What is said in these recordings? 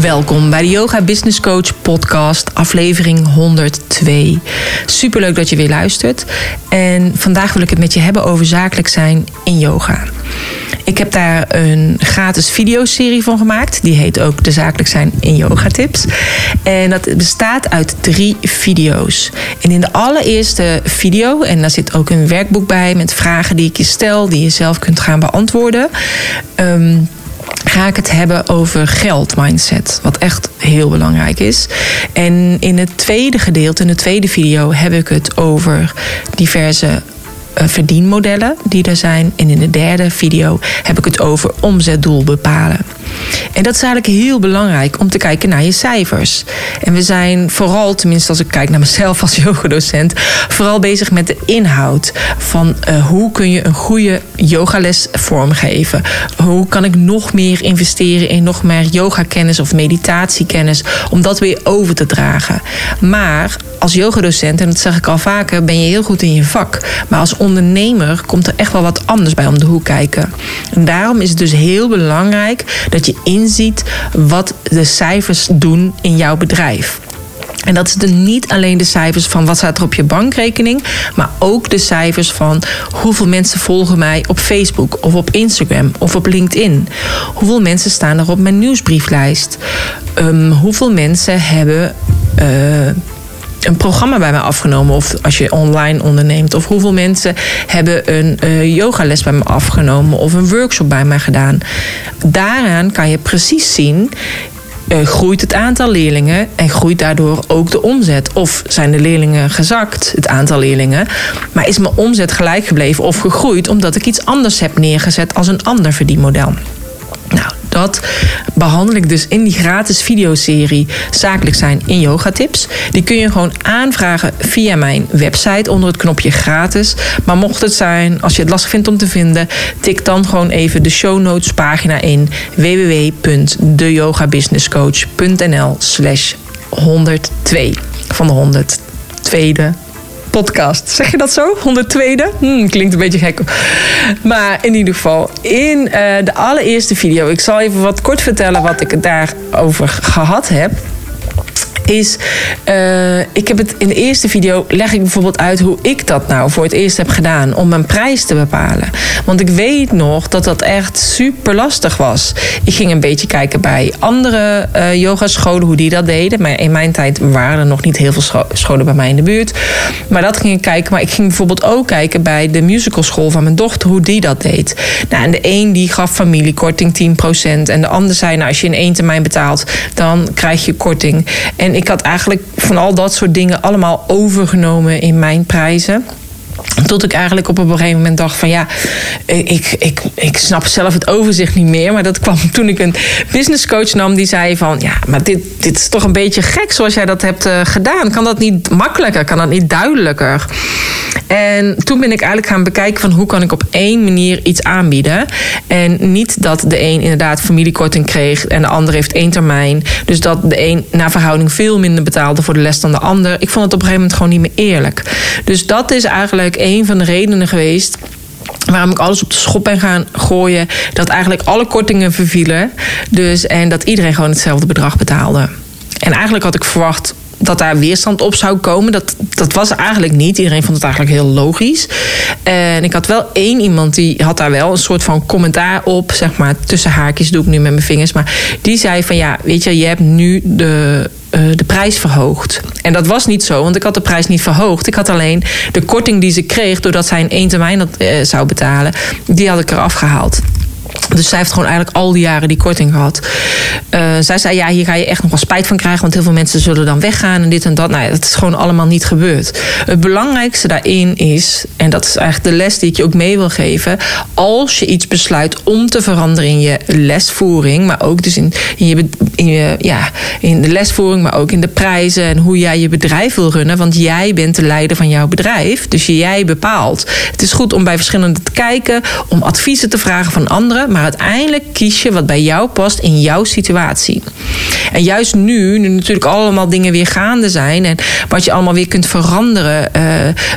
Welkom bij de Yoga Business Coach podcast, aflevering 102. Superleuk dat je weer luistert. En vandaag wil ik het met je hebben over zakelijk zijn in yoga. Ik heb daar een gratis videoserie van gemaakt. Die heet ook De Zakelijk Zijn in Yoga Tips. En dat bestaat uit drie video's. En in de allereerste video, en daar zit ook een werkboek bij met vragen die ik je stel, die je zelf kunt gaan beantwoorden. Ehm, ga ik het hebben over geldmindset. Wat echt heel belangrijk is. En in het tweede gedeelte, in de tweede video, heb ik het over diverse uh, verdienmodellen die er zijn. En in de derde video heb ik het over omzetdoel bepalen. En dat is eigenlijk heel belangrijk om te kijken naar je cijfers. En we zijn vooral, tenminste als ik kijk naar mezelf als yogadocent, vooral bezig met de inhoud van uh, hoe kun je een goede yogales vormgeven. Hoe kan ik nog meer investeren in nog meer yogakennis of meditatiekennis om dat weer over te dragen. Maar als yogadocent, en dat zeg ik al vaker, ben je heel goed in je vak. Maar als ondernemer komt er echt wel wat anders bij om de hoek kijken. En daarom is het dus heel belangrijk dat je inziet wat de cijfers doen in jouw bedrijf. En dat is dus niet alleen de cijfers van wat staat er op je bankrekening, maar ook de cijfers van hoeveel mensen volgen mij op Facebook of op Instagram of op LinkedIn. Hoeveel mensen staan er op mijn nieuwsbrieflijst? Um, hoeveel mensen hebben. Uh, een programma bij mij afgenomen. Of als je online onderneemt. Of hoeveel mensen hebben een uh, yogales bij me afgenomen. Of een workshop bij mij gedaan. Daaraan kan je precies zien. Uh, groeit het aantal leerlingen en groeit daardoor ook de omzet? Of zijn de leerlingen gezakt, het aantal leerlingen, maar is mijn omzet gelijk gebleven of gegroeid omdat ik iets anders heb neergezet als een ander verdienmodel? Dat behandel ik dus in die gratis videoserie Zakelijk zijn in yoga tips. Die kun je gewoon aanvragen via mijn website onder het knopje gratis. Maar mocht het zijn, als je het lastig vindt om te vinden, tik dan gewoon even de show notes pagina in www.deyogabusinesscoach.nl slash 102 van de 102 podcast. Zeg je dat zo? 102e? Hmm, klinkt een beetje gek. Maar in ieder geval, in uh, de allereerste video, ik zal even wat kort vertellen wat ik daarover gehad heb is, uh, ik heb het in de eerste video leg ik bijvoorbeeld uit hoe ik dat nou voor het eerst heb gedaan om mijn prijs te bepalen. Want ik weet nog dat dat echt super lastig was. Ik ging een beetje kijken bij andere uh, yogascholen hoe die dat deden. Maar in mijn tijd waren er nog niet heel veel scho scholen bij mij in de buurt. Maar dat ging ik kijken. Maar ik ging bijvoorbeeld ook kijken bij de musicalschool van mijn dochter hoe die dat deed. Nou, en de een die gaf familiekorting 10%. En de ander zei, nou, als je in één termijn betaalt, dan krijg je korting. En ik had eigenlijk van al dat soort dingen allemaal overgenomen in mijn prijzen. Tot ik eigenlijk op een gegeven moment dacht van ja, ik, ik, ik snap zelf het overzicht niet meer. Maar dat kwam toen ik een business coach nam die zei van ja, maar dit, dit is toch een beetje gek zoals jij dat hebt uh, gedaan. Kan dat niet makkelijker? Kan dat niet duidelijker? En toen ben ik eigenlijk gaan bekijken van hoe kan ik op één manier iets aanbieden. En niet dat de een inderdaad familiekorting kreeg en de ander heeft één termijn. Dus dat de een naar verhouding veel minder betaalde voor de les dan de ander. Ik vond het op een gegeven moment gewoon niet meer eerlijk. Dus dat is eigenlijk een van de redenen geweest waarom ik alles op de schop ben gaan gooien. Dat eigenlijk alle kortingen vervielen. Dus, en dat iedereen gewoon hetzelfde bedrag betaalde. En eigenlijk had ik verwacht dat daar weerstand op zou komen. Dat, dat was eigenlijk niet. Iedereen vond het eigenlijk heel logisch. En ik had wel één iemand die had daar wel een soort van commentaar op. Zeg maar, tussen haakjes doe ik nu met mijn vingers. Maar die zei van ja, weet je, je hebt nu de uh, de prijs verhoogd. En dat was niet zo, want ik had de prijs niet verhoogd. Ik had alleen de korting die ze kreeg doordat zij in één termijn dat uh, zou betalen, die had ik eraf gehaald. Dus zij heeft gewoon eigenlijk al die jaren die korting gehad. Uh, zij zei, ja, hier ga je echt nog wel spijt van krijgen... want heel veel mensen zullen dan weggaan en dit en dat. Nou, dat is gewoon allemaal niet gebeurd. Het belangrijkste daarin is, en dat is eigenlijk de les die ik je ook mee wil geven... als je iets besluit om te veranderen in je lesvoering... maar ook dus in, in je in, je, ja, in de lesvoering, maar ook in de prijzen en hoe jij je bedrijf wil runnen. Want jij bent de leider van jouw bedrijf. Dus jij bepaalt. Het is goed om bij verschillende te kijken, om adviezen te vragen van anderen. Maar uiteindelijk kies je wat bij jou past in jouw situatie. En juist nu, nu natuurlijk allemaal dingen weer gaande zijn. En wat je allemaal weer kunt veranderen. Uh,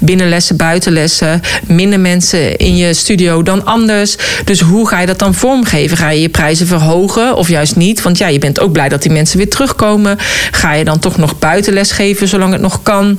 binnenlessen, buitenlessen. Minder mensen in je studio dan anders. Dus hoe ga je dat dan vormgeven? Ga je je prijzen verhogen of juist niet? Want ja, je bent ook blij dat die mensen weer terugkomen. Ga je dan toch nog buitenles geven zolang het nog kan?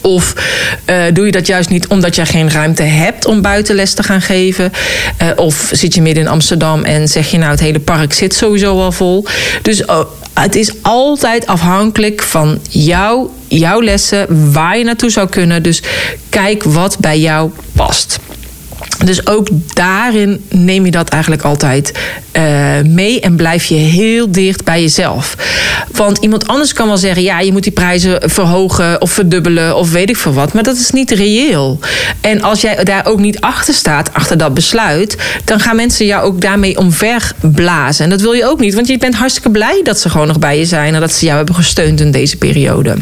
Of uh, doe je dat juist niet omdat je geen ruimte hebt om buitenles te gaan geven? Uh, of zit je midden in Amsterdam en zeg je nou het hele park zit sowieso al vol? Dus uh, het is altijd afhankelijk van jou, jouw lessen, waar je naartoe zou kunnen. Dus kijk wat bij jou past. Dus ook daarin neem je dat eigenlijk altijd uh, mee en blijf je heel dicht bij jezelf. Want iemand anders kan wel zeggen: ja, je moet die prijzen verhogen of verdubbelen of weet ik veel wat. Maar dat is niet reëel. En als jij daar ook niet achter staat, achter dat besluit, dan gaan mensen jou ook daarmee omver blazen. En dat wil je ook niet, want je bent hartstikke blij dat ze gewoon nog bij je zijn en dat ze jou hebben gesteund in deze periode.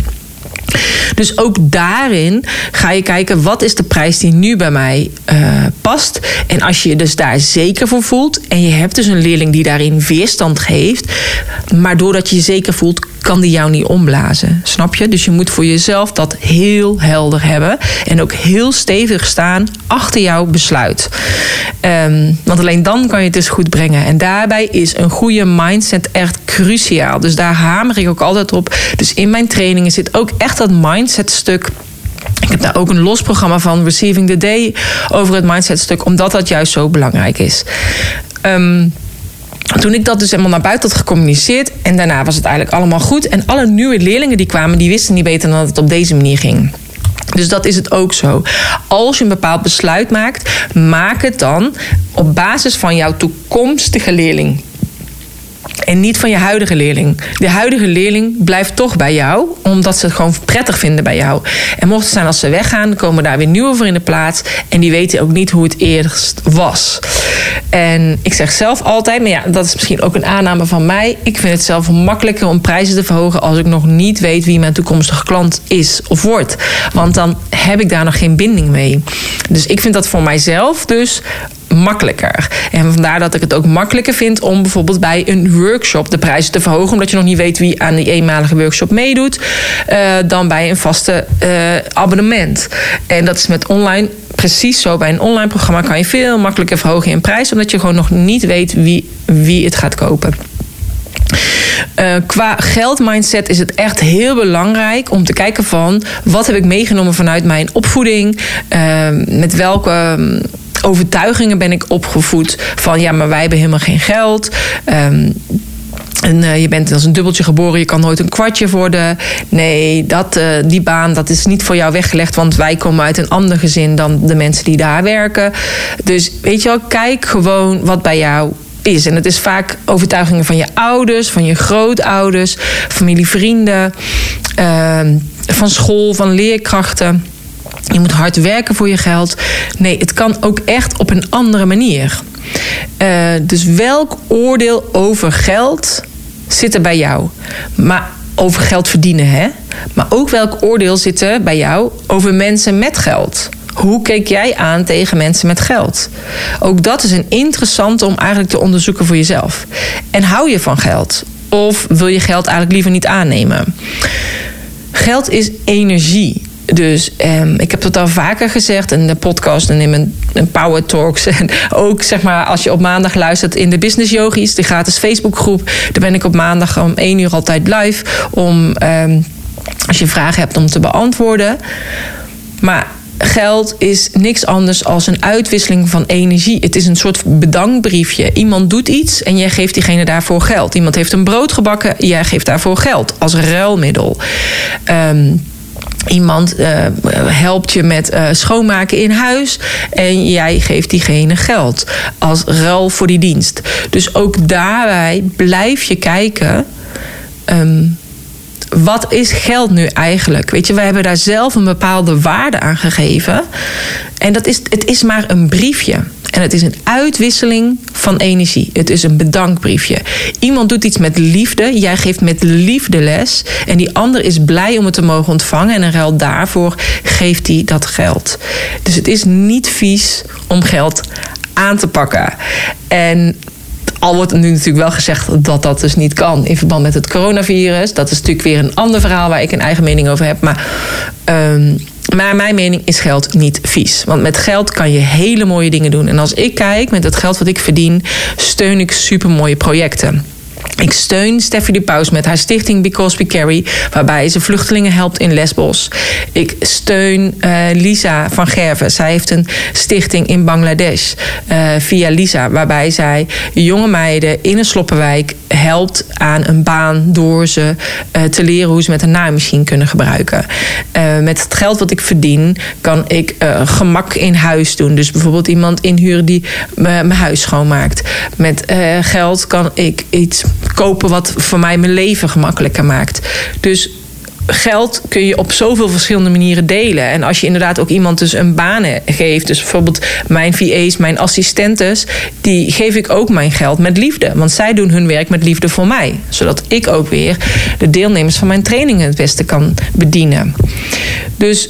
Dus ook daarin ga je kijken wat is de prijs die nu bij mij uh, past. En als je je dus daar zeker voor voelt en je hebt dus een leerling die daarin weerstand geeft, maar doordat je je zeker voelt, kan die jou niet omblazen. Snap je? Dus je moet voor jezelf dat heel helder hebben. En ook heel stevig staan achter jouw besluit. Um, want alleen dan kan je het dus goed brengen. En daarbij is een goede mindset echt cruciaal. Dus daar hamer ik ook altijd op. Dus in mijn trainingen zit ook echt dat mindset stuk. Ik heb daar ook een los programma van, Receiving the Day, over het mindset stuk, omdat dat juist zo belangrijk is. Um, toen ik dat dus helemaal naar buiten had gecommuniceerd en daarna was het eigenlijk allemaal goed. En alle nieuwe leerlingen die kwamen, die wisten niet beter dan dat het op deze manier ging. Dus dat is het ook zo. Als je een bepaald besluit maakt, maak het dan op basis van jouw toekomstige leerling. En niet van je huidige leerling. De huidige leerling blijft toch bij jou, omdat ze het gewoon prettig vinden bij jou. En mocht het zijn als ze weggaan, komen daar weer nieuwe voor in de plaats. En die weten ook niet hoe het eerst was. En ik zeg zelf altijd, maar ja, dat is misschien ook een aanname van mij. Ik vind het zelf makkelijker om prijzen te verhogen als ik nog niet weet wie mijn toekomstige klant is of wordt. Want dan heb ik daar nog geen binding mee. Dus ik vind dat voor mijzelf dus makkelijker. En vandaar dat ik het ook makkelijker vind om bijvoorbeeld bij een workshop de prijzen te verhogen, omdat je nog niet weet wie aan die eenmalige workshop meedoet, uh, dan bij een vaste uh, abonnement. En dat is met online precies zo. Bij een online programma kan je veel makkelijker verhogen in prijs, omdat je gewoon nog niet weet wie, wie het gaat kopen. Uh, qua geldmindset is het echt heel belangrijk om te kijken van wat heb ik meegenomen vanuit mijn opvoeding, met welke overtuigingen ben ik opgevoed van ja, maar wij hebben helemaal geen geld. Um, en uh, je bent als een dubbeltje geboren, je kan nooit een kwartje worden. Nee, dat, uh, die baan dat is niet voor jou weggelegd, want wij komen uit een ander gezin dan de mensen die daar werken. Dus weet je wel, kijk gewoon wat bij jou is. En het is vaak overtuigingen van je ouders, van je grootouders, familie, vrienden, uh, van school, van leerkrachten. Je moet hard werken voor je geld. Nee, het kan ook echt op een andere manier. Uh, dus welk oordeel over geld zit er bij jou? Maar over geld verdienen, hè? Maar ook welk oordeel zit er bij jou over mensen met geld? Hoe keek jij aan tegen mensen met geld? Ook dat is een interessante om eigenlijk te onderzoeken voor jezelf. En hou je van geld? Of wil je geld eigenlijk liever niet aannemen? Geld is energie. Dus um, ik heb dat al vaker gezegd in de podcast en in mijn power talks. En ook zeg maar als je op maandag luistert in de Business Yogis, de gratis Facebookgroep. Daar ben ik op maandag om 1 uur altijd live. Om um, als je vragen hebt om te beantwoorden. Maar geld is niks anders als een uitwisseling van energie. Het is een soort bedankbriefje. Iemand doet iets en jij geeft diegene daarvoor geld. Iemand heeft een brood gebakken, jij geeft daarvoor geld als ruilmiddel. Um, Iemand uh, helpt je met uh, schoonmaken in huis en jij geeft diegene geld als ruil voor die dienst. Dus ook daarbij blijf je kijken. Um, wat is geld nu eigenlijk? Weet je, wij hebben daar zelf een bepaalde waarde aan gegeven. En dat is, het is maar een briefje. En het is een uitwisseling van energie. Het is een bedankbriefje. Iemand doet iets met liefde. Jij geeft met liefde les. En die ander is blij om het te mogen ontvangen. En in ruil daarvoor geeft hij dat geld. Dus het is niet vies om geld aan te pakken. En al wordt nu natuurlijk wel gezegd dat dat dus niet kan in verband met het coronavirus. Dat is natuurlijk weer een ander verhaal waar ik een eigen mening over heb. Maar, um, maar mijn mening is geld niet vies. Want met geld kan je hele mooie dingen doen. En als ik kijk met het geld wat ik verdien, steun ik supermooie projecten. Ik steun Steffi de Paus met haar stichting Because We Carry, waarbij ze vluchtelingen helpt in Lesbos. Ik steun uh, Lisa van Gerven. Zij heeft een stichting in Bangladesh uh, via Lisa, waarbij zij jonge meiden in een sloppenwijk helpt aan een baan door ze uh, te leren hoe ze met een naaimachine kunnen gebruiken. met het geld wat ik verdien, kan ik gemak in huis doen. Dus bijvoorbeeld iemand inhuren die mijn huis schoonmaakt. Met geld kan ik iets kopen wat voor mij mijn leven gemakkelijker maakt. Dus geld kun je op zoveel verschillende manieren delen. En als je inderdaad ook iemand dus een baan geeft, dus bijvoorbeeld mijn VA's, mijn assistentes, die geef ik ook mijn geld met liefde. Want zij doen hun werk met liefde voor mij. Zodat ik ook weer de deelnemers van mijn trainingen het beste kan bedienen. Dus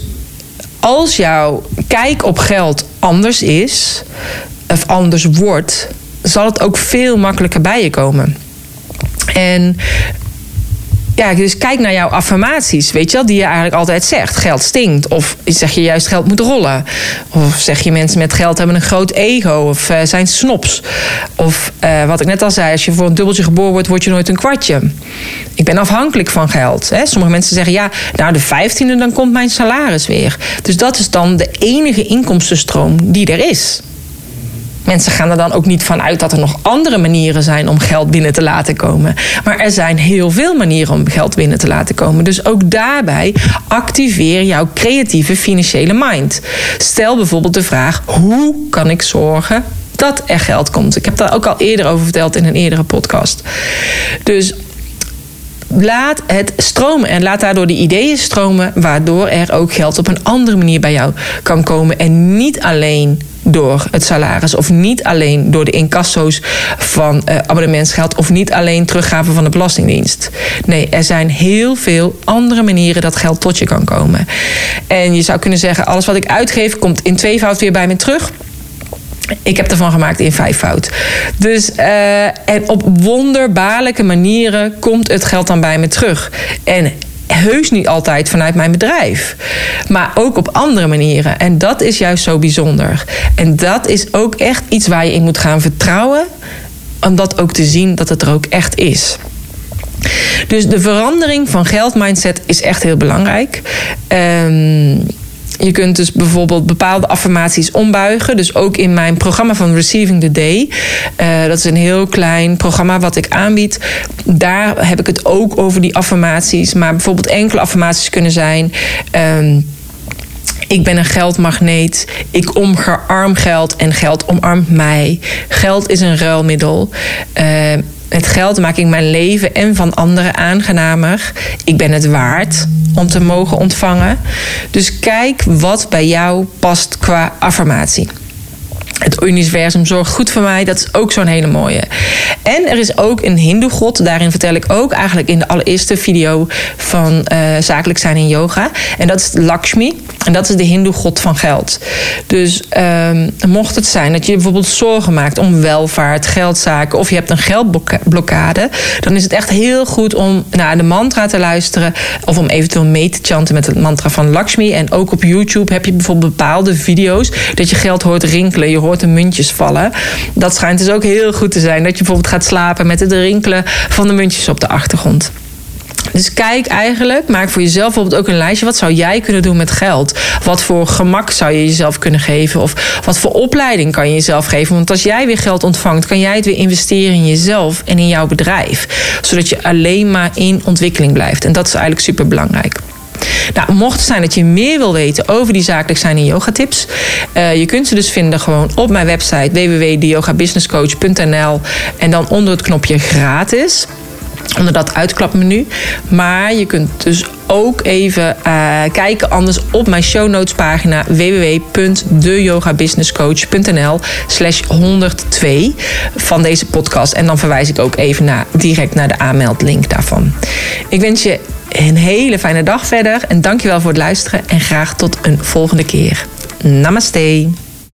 als jouw kijk op geld anders is, of anders wordt, zal het ook veel makkelijker bij je komen. En ja, dus kijk naar jouw affirmaties, weet je wel, die je eigenlijk altijd zegt. Geld stinkt. Of zeg je juist geld moet rollen. Of zeg je mensen met geld hebben een groot ego. Of uh, zijn snops. Of uh, wat ik net al zei, als je voor een dubbeltje geboren wordt, word je nooit een kwartje. Ik ben afhankelijk van geld. Hè. Sommige mensen zeggen, ja, nou de vijftiende, dan komt mijn salaris weer. Dus dat is dan de enige inkomstenstroom die er is. Mensen gaan er dan ook niet van uit dat er nog andere manieren zijn om geld binnen te laten komen. Maar er zijn heel veel manieren om geld binnen te laten komen. Dus ook daarbij activeer jouw creatieve financiële mind. Stel bijvoorbeeld de vraag: hoe kan ik zorgen dat er geld komt? Ik heb daar ook al eerder over verteld in een eerdere podcast. Dus laat het stromen en laat daardoor de ideeën stromen, waardoor er ook geld op een andere manier bij jou kan komen. En niet alleen door het salaris. Of niet alleen door de incasso's van uh, abonnementsgeld. Of niet alleen teruggave van de Belastingdienst. Nee, er zijn heel veel andere manieren dat geld tot je kan komen. En je zou kunnen zeggen: alles wat ik uitgeef komt in tweevoud weer bij me terug. Ik heb ervan gemaakt in vijfvoud. Dus, uh, en op wonderbaarlijke manieren komt het geld dan bij me terug. En heus niet altijd vanuit mijn bedrijf. Maar ook op andere manieren. En dat is juist zo bijzonder. En dat is ook echt iets waar je in moet gaan vertrouwen. Om dat ook te zien dat het er ook echt is. Dus de verandering van geldmindset is echt heel belangrijk. Um, je kunt dus bijvoorbeeld bepaalde affirmaties ombuigen. Dus ook in mijn programma van Receiving the Day. Uh, dat is een heel klein programma wat ik aanbied. Daar heb ik het ook over die affirmaties. Maar bijvoorbeeld enkele affirmaties kunnen zijn. Um, ik ben een geldmagneet. Ik omarm geld en geld omarmt mij. Geld is een ruilmiddel. Uh, met geld maak ik mijn leven en van anderen aangenamer. Ik ben het waard om te mogen ontvangen. Dus kijk wat bij jou past qua affirmatie. Het universum zorgt goed voor mij. Dat is ook zo'n hele mooie. En er is ook een hindoe-god. Daarin vertel ik ook eigenlijk in de allereerste video van uh, zakelijk zijn in yoga. En dat is Lakshmi. En dat is de hindoe-god van geld. Dus um, mocht het zijn dat je bijvoorbeeld zorgen maakt om welvaart, geldzaken... of je hebt een geldblokkade... dan is het echt heel goed om naar de mantra te luisteren... of om eventueel mee te chanten met het mantra van Lakshmi. En ook op YouTube heb je bijvoorbeeld bepaalde video's... dat je geld hoort rinkelen, je hoort muntjes vallen. Dat schijnt dus ook heel goed te zijn. Dat je bijvoorbeeld gaat slapen met het rinkelen van de muntjes op de achtergrond. Dus kijk eigenlijk, maak voor jezelf bijvoorbeeld ook een lijstje. Wat zou jij kunnen doen met geld? Wat voor gemak zou je jezelf kunnen geven? Of wat voor opleiding kan je jezelf geven? Want als jij weer geld ontvangt, kan jij het weer investeren in jezelf en in jouw bedrijf. Zodat je alleen maar in ontwikkeling blijft. En dat is eigenlijk super belangrijk. Nou, mocht het zijn dat je meer wil weten over die zakelijk zijn en yoga. Uh, je kunt ze dus vinden gewoon op mijn website www.yogabusinesscoach.nl en dan onder het knopje gratis. Onder dat uitklapmenu. Maar je kunt dus ook even uh, kijken anders op mijn show notes pagina www.deyogabusinesscoach.nl slash 102 van deze podcast. En dan verwijs ik ook even naar, direct naar de aanmeldlink daarvan. Ik wens je een hele fijne dag verder en dankjewel voor het luisteren en graag tot een volgende keer. Namaste.